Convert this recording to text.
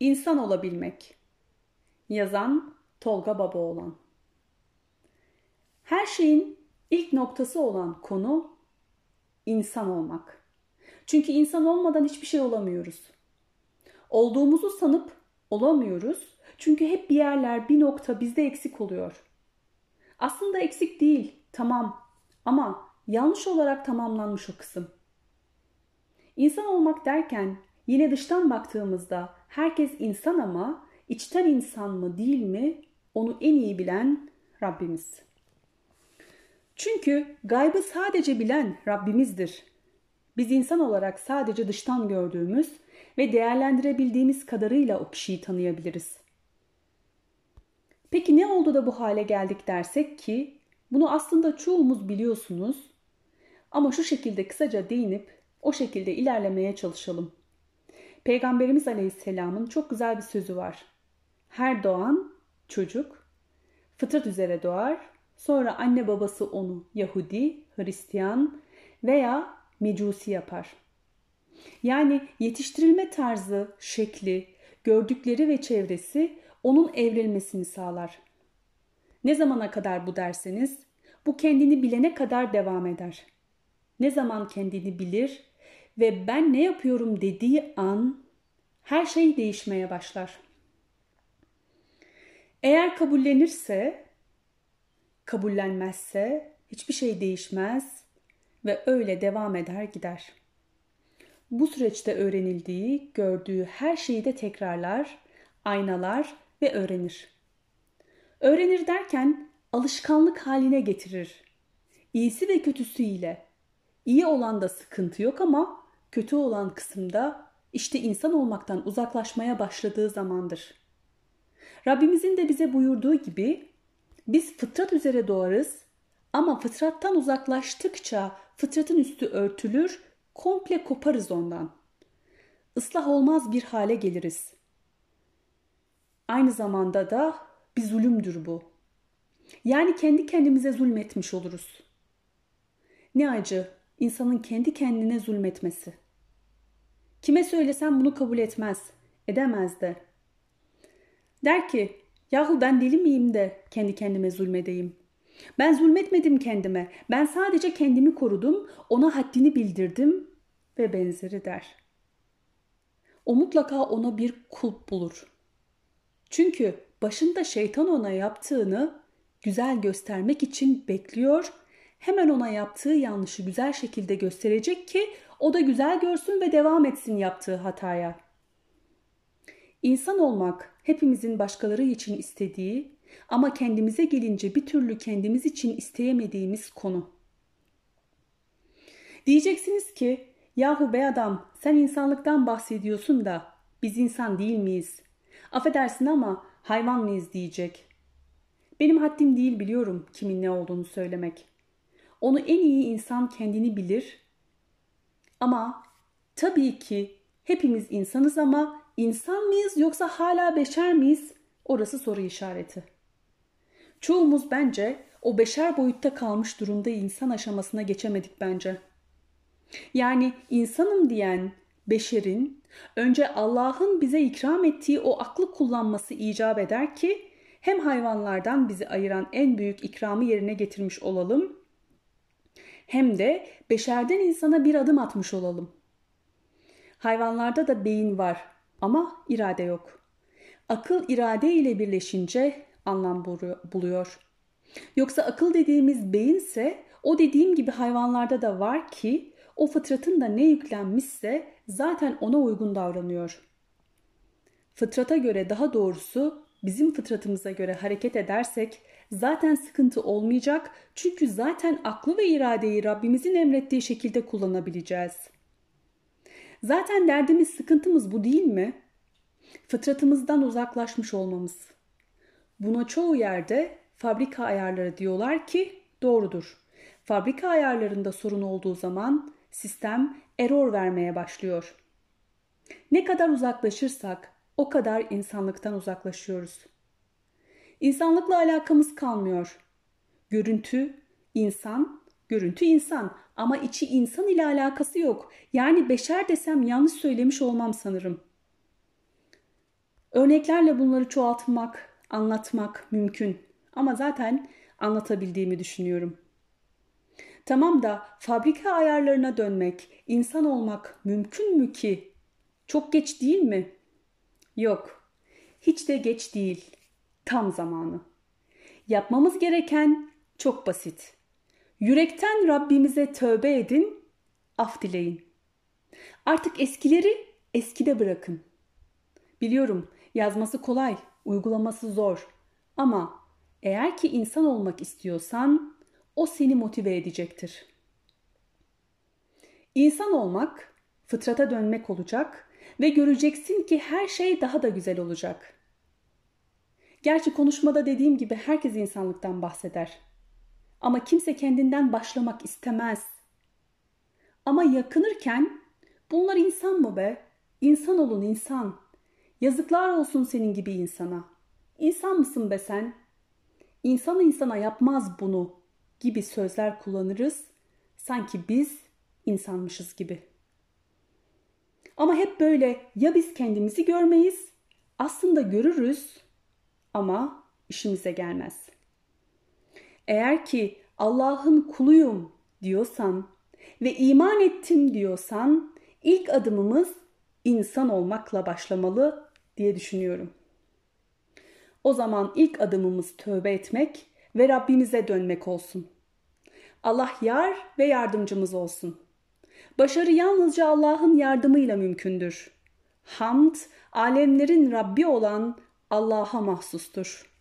İnsan olabilmek. Yazan Tolga Babaoğlan. Her şeyin ilk noktası olan konu insan olmak. Çünkü insan olmadan hiçbir şey olamıyoruz. Olduğumuzu sanıp olamıyoruz. Çünkü hep bir yerler, bir nokta bizde eksik oluyor. Aslında eksik değil, tamam. Ama yanlış olarak tamamlanmış o kısım. İnsan olmak derken yine dıştan baktığımızda herkes insan ama içten insan mı değil mi onu en iyi bilen Rabbimiz. Çünkü gaybı sadece bilen Rabbimizdir. Biz insan olarak sadece dıştan gördüğümüz ve değerlendirebildiğimiz kadarıyla o kişiyi tanıyabiliriz. Peki ne oldu da bu hale geldik dersek ki bunu aslında çoğumuz biliyorsunuz ama şu şekilde kısaca değinip o şekilde ilerlemeye çalışalım. Peygamberimiz Aleyhisselam'ın çok güzel bir sözü var. Her doğan çocuk fıtrat üzere doğar. Sonra anne babası onu Yahudi, Hristiyan veya Mecusi yapar. Yani yetiştirilme tarzı, şekli, gördükleri ve çevresi onun evrilmesini sağlar. Ne zamana kadar bu derseniz, bu kendini bilene kadar devam eder. Ne zaman kendini bilir ve ben ne yapıyorum dediği an her şey değişmeye başlar. Eğer kabullenirse, kabullenmezse hiçbir şey değişmez ve öyle devam eder gider. Bu süreçte öğrenildiği, gördüğü her şeyi de tekrarlar, aynalar ve öğrenir. Öğrenir derken alışkanlık haline getirir. İyisi ve kötüsüyle. İyi olan da sıkıntı yok ama kötü olan kısımda işte insan olmaktan uzaklaşmaya başladığı zamandır. Rabbimizin de bize buyurduğu gibi biz fıtrat üzere doğarız ama fıtrattan uzaklaştıkça fıtratın üstü örtülür, komple koparız ondan. Islah olmaz bir hale geliriz. Aynı zamanda da bir zulümdür bu. Yani kendi kendimize zulmetmiş oluruz. Ne acı insanın kendi kendine zulmetmesi. Kime söylesem bunu kabul etmez, edemez de. Der ki, yahu ben deli miyim de kendi kendime zulmedeyim. Ben zulmetmedim kendime, ben sadece kendimi korudum, ona haddini bildirdim ve benzeri der. O mutlaka ona bir kulp bulur. Çünkü başında şeytan ona yaptığını güzel göstermek için bekliyor. Hemen ona yaptığı yanlışı güzel şekilde gösterecek ki o da güzel görsün ve devam etsin yaptığı hataya. İnsan olmak hepimizin başkaları için istediği ama kendimize gelince bir türlü kendimiz için isteyemediğimiz konu. Diyeceksiniz ki yahu be adam sen insanlıktan bahsediyorsun da biz insan değil miyiz? Affedersin ama hayvan mıyız diyecek. Benim haddim değil biliyorum kimin ne olduğunu söylemek. Onu en iyi insan kendini bilir. Ama tabii ki hepimiz insanız ama insan mıyız yoksa hala beşer miyiz? Orası soru işareti. Çoğumuz bence o beşer boyutta kalmış durumda insan aşamasına geçemedik bence. Yani insanım diyen beşerin önce Allah'ın bize ikram ettiği o aklı kullanması icap eder ki hem hayvanlardan bizi ayıran en büyük ikramı yerine getirmiş olalım hem de beşerden insana bir adım atmış olalım. Hayvanlarda da beyin var ama irade yok. Akıl irade ile birleşince anlam buluyor. Yoksa akıl dediğimiz beyinse o dediğim gibi hayvanlarda da var ki o fıtratın da ne yüklenmişse zaten ona uygun davranıyor. Fıtrata göre daha doğrusu bizim fıtratımıza göre hareket edersek zaten sıkıntı olmayacak çünkü zaten aklı ve iradeyi Rabbimizin emrettiği şekilde kullanabileceğiz. Zaten derdimiz sıkıntımız bu değil mi? Fıtratımızdan uzaklaşmış olmamız. Buna çoğu yerde fabrika ayarları diyorlar ki doğrudur. Fabrika ayarlarında sorun olduğu zaman sistem error vermeye başlıyor. Ne kadar uzaklaşırsak o kadar insanlıktan uzaklaşıyoruz. İnsanlıkla alakamız kalmıyor. Görüntü insan, görüntü insan ama içi insan ile alakası yok. Yani beşer desem yanlış söylemiş olmam sanırım. Örneklerle bunları çoğaltmak, anlatmak mümkün. Ama zaten anlatabildiğimi düşünüyorum. Tamam da fabrika ayarlarına dönmek, insan olmak mümkün mü ki? Çok geç değil mi? Yok. Hiç de geç değil. Tam zamanı. Yapmamız gereken çok basit. Yürekten Rabbimize tövbe edin, af dileyin. Artık eskileri eskide bırakın. Biliyorum yazması kolay, uygulaması zor. Ama eğer ki insan olmak istiyorsan o seni motive edecektir. İnsan olmak fıtrata dönmek olacak ve göreceksin ki her şey daha da güzel olacak. Gerçi konuşmada dediğim gibi herkes insanlıktan bahseder. Ama kimse kendinden başlamak istemez. Ama yakınırken bunlar insan mı be? İnsan olun insan. Yazıklar olsun senin gibi insana. İnsan mısın be sen? İnsan insana yapmaz bunu gibi sözler kullanırız. Sanki biz insanmışız gibi. Ama hep böyle ya biz kendimizi görmeyiz, aslında görürüz ama işimize gelmez. Eğer ki Allah'ın kuluyum diyorsan ve iman ettim diyorsan ilk adımımız insan olmakla başlamalı diye düşünüyorum. O zaman ilk adımımız tövbe etmek ve Rabbimize dönmek olsun. Allah yar ve yardımcımız olsun. Başarı yalnızca Allah'ın yardımıyla mümkündür. Hamd, alemlerin Rabbi olan Allah'a mahsustur.